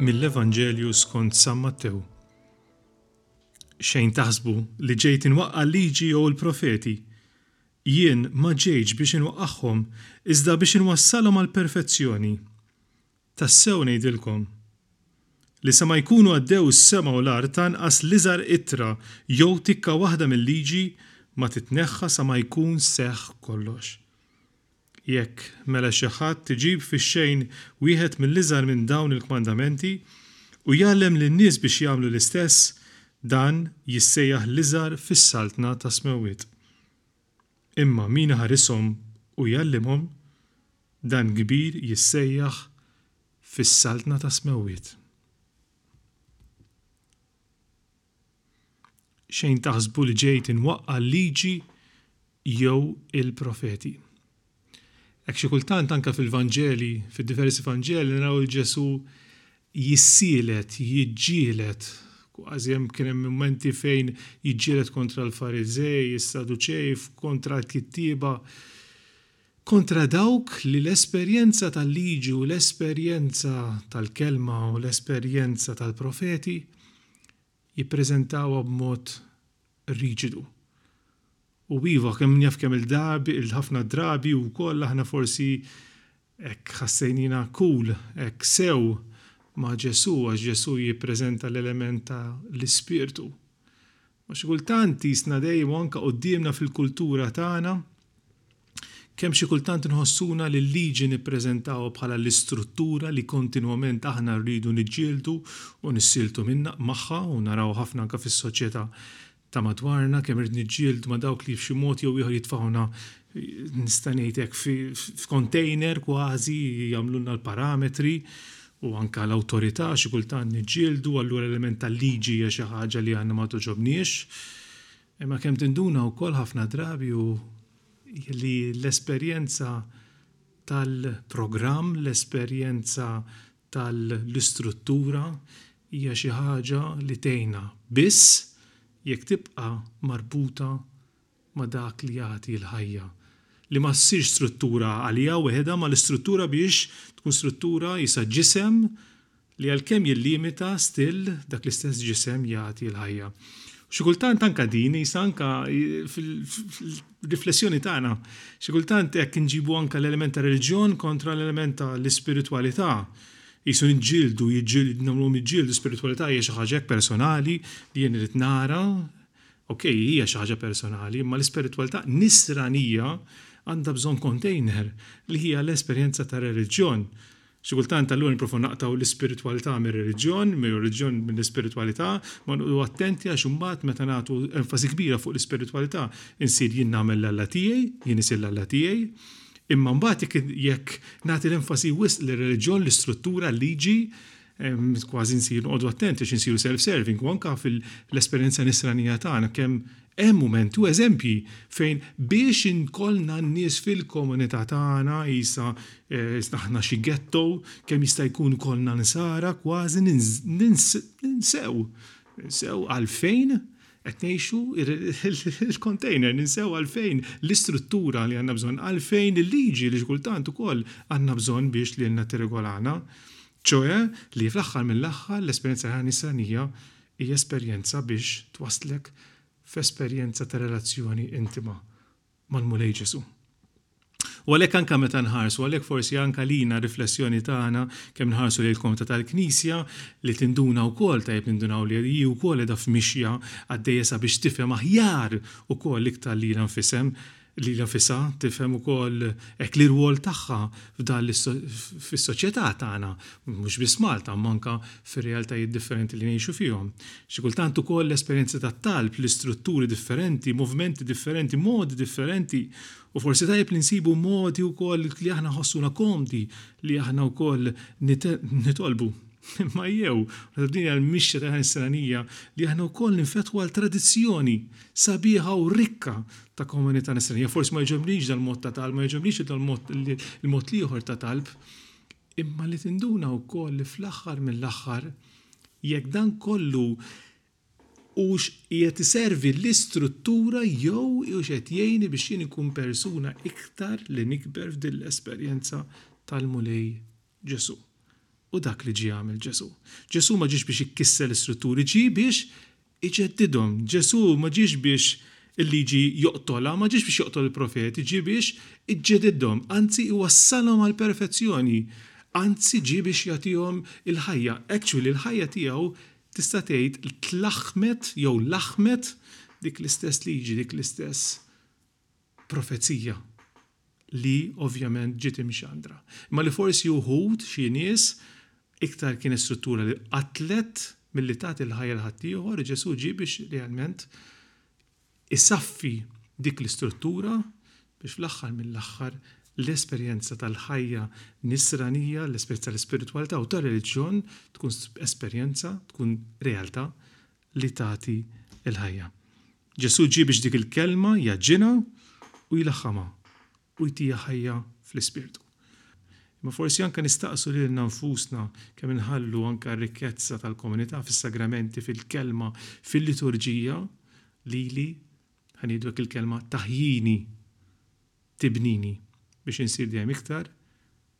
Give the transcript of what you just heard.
mill-Evanġelju skont San Mattew. Xejn taħsbu li ġejt inwaqqa' liġi jew il-profeti. Jien ma ġejtx biex inwaqqagħhom, iżda biex inwassalhom għal perfezzjoni. Tassew ngħidilkom, li sa ma jkunu għaddew is-sema u l-art anqas l-iżgħar ittra jew tikka waħda mil-liġi ma titneħħa sa ma jkun seħħ kollox. Jekk, mela xi ħadd iġib fix-xejn wieħed mill-iżgħar minn dawn il-kmandamenti, u jgħallem lin-nies biex jagħmlu l-istess, dan jissejjaħ l-iżgħar fis-Saltna tas-Smewwiet. Imma min iħarishom u jgħallimhom, dan kbir jissejjaħ fis-Saltna tas-Smewwiet. Xejn taħsbu li ġejt inwaqqa' l-Liġi jew il-Profeti. Hekk xi kultant anke fil-Vanġeli, fid-diversi Vanġeli naraw lil Ġesù jissielet, jiġġieled, kważi hemm kien hemm mumenti fejn jiġġieled kontra l-Fariżej, is-Saduċej, kontra l-kittieba, kontra dawk li l-esperjenza tal-Liġi u l-esperjenza tal-Kelma u l-esperjenza tal-Profeti jippreżentawha b'mod riġidu. U iva, kemm jaf kemm il-darbi, il-ħafna drabi wkoll aħna forsi hekk ħassejnina cool, hekk sew ma' Ġesù għax Ġesù jippreżenta l-element ta' l-ispirtu. Ma xi kultant qisna dejjem u anke quddiemna fil-kultura tagħna Kemm xi kultant inħossuna li l-liġi nippreżentawha bħala l-istruttura li kontinwament aħna rridu niġġieldu u nissieltu minnha, magħha, u naraw ħafna anke fis-soċjetà ta' madwarna kemm irid niġġieldu ma' dawk li b'xi mod jew ieħor jitfgħuna, nista' ngħid hekk, f'container kważi, jagħmlulna l-parametri, u anke l-awtorità xi kultant niġġieldu, allura l-element tal-liġi hija xi ħaġa li aħna ma togħġobniex. Imma kemm tinduna wkoll ħafna drabi hu li l-esperjenza tal-programm, l-esperjenza tal-istruttura hija xi ħaġa li tgħinna biss jekk tibqa' marbuta ma' dak li jagħti l-ħajja, li ma ssirx struttura għaliha weħidha ma l-istruttura biex tkun struttura jisha ġisem li għalkemm jillimita still dak l-istess ġisem jagħti l-ħajja. U xi kultant anke din jisa anke fil-riflessjoni tagħna, xi kultant hekk inġibu anke l-element ta' reliġjon kontra l-element ta' l-ispiritwalità. Jisu nġildu, jiġġieldu, nagħmluhom jiġġieldu, spiritwalità hija xi ħaġa hekk personali li jien irid nara, ok, hija xi ħaġa personali, imma l-ispiritwalità nisranija għandha bżonn container li hija l-esperjenza ta' reliġjon. Xi kultant allura nipprovaw naqtgħu l-ispiritwalità mir-reliġjon, jew ir-reliġjon mill-ispiritwalità, imma noqogħdu attenti għax imbagħad meta nagħtu enfasi kbira fuq l-ispiritwalità nsir jien nagħmel l-Alla tiegħi, jien isir l-Alla tiegħi. Imma mbagħad jekk nagħti l-enfasi wisq lir-reliġjon, l-istruttura, l-liġi, kważi nsir noqogħdu attenti għax insiru self-serving u anke fil-esperjenza nisranija tagħna kemm Hemm mumenti u eżempji fejn biex inkollna n-nies fil-komunità tagħna qisha aħna xi ghetto, kemm jista' jkun ikollna nsara kważi ninsew, ninsew għalfejn qed ngħixu, il-container, ninsew għalfejn l-istruttura li għandna bżonn, għalfejn il-liġi li xi kultant ukoll għandna bżonn biex lilna tirregolana. Ċoe li fl-aħħar mill-aħħar l-esperjenza ta' nisranija Hi esperjenza biex twasslek f'esperjenza ta' relazzjoni intima mal-Mulej Ġesù. U għalhekk anke meta nħarsu, għalhekk forsi anke għalina riflessjoni tagħna kemm nħarsu lejn il-komita tal-Knisja li tinduna wkoll tajjeb nindunaw li hi wkoll qiegħda f'mixja għaddejja sabiex tifhem aħjar ukoll iktar lilha nfisem, lilha nfisha tifhem ukoll hekk li r-rwol tagħha f'dan li fis-soċjetà tagħna, mhux biss Malta, imma anke fir-realtajiet differenti li ngħixu fihom. Xi kultant ukoll l-esperjenzi tat-talb li strutturi differenti, movimenti differenti, modi differenti, u forsi tajjeb li nsibu modi wkoll li aħna nħossuna komdi li aħna wkoll nitolbu. Imma jew, din hija l-mixja ta' dan is-sranija li aħna wkoll ninfetħu għal tradizzjoni sabiħa u rikka ta' komunità Nisranija. Forsi ma jġobnix dal-mod ta' talb, ma jġobnix il-mod liħor ta' talb, imma li tinduna u koll li fl-axħar mill-axħar, jekk dan kollu ux jiet servi l-istruttura jew ux jiet jgħini biex jien ikun persuna iktar li nikber f'dil l-esperienza tal-mulej Ġesù u dak li ġie għamel Ġesù. Ġesù ma ġiex biex ikkisser l-istrutturi, ġie biex iġeddidhom. Ġesù ma ġiex biex il-Liġi joqtolha, ma ġiex biex joqtol il-profeti, ġie biex iġġedidhom, anzi iwassalhom għall-perfezzjoni, anzi ġie biex jagħtihom il-ħajja. Actually l-ħajja tiegħu tista' tgħid tlaħħmet jew laħħmet dik l-istess Liġi, dik l-istess profezija li ovvjament ġiet imxandra. Imma li forsi uħud, xi nies, iktar kienet struttura li qatlet milli tagħti l-ħajja l ħaddieħor, Ġesù ġie biex realment isaffi dik l-istruttura biex fl-aħħar mill-aħħar l-esperjenza tal-ħajja nisranija, l-esperjenza tal-ispiritwalità u tar-reliġjon tkun esperjenza, tkun realtà li tagħti l-ħajja. Ġesù ġie biex dik il-Kelma jgħaġġinha u jlaħħamha u jtiha ħajja fl-ispirtu. Imma forsi anke nistaqsu lilna nfusna kemm inħallu anke r-rikkezza tal-komunità fis-sagramenti, fil-Kelma, fil-liturġija lili, ħa ngħidu hekk il-kelma taħjini, tibnini biex insir dejjem iktar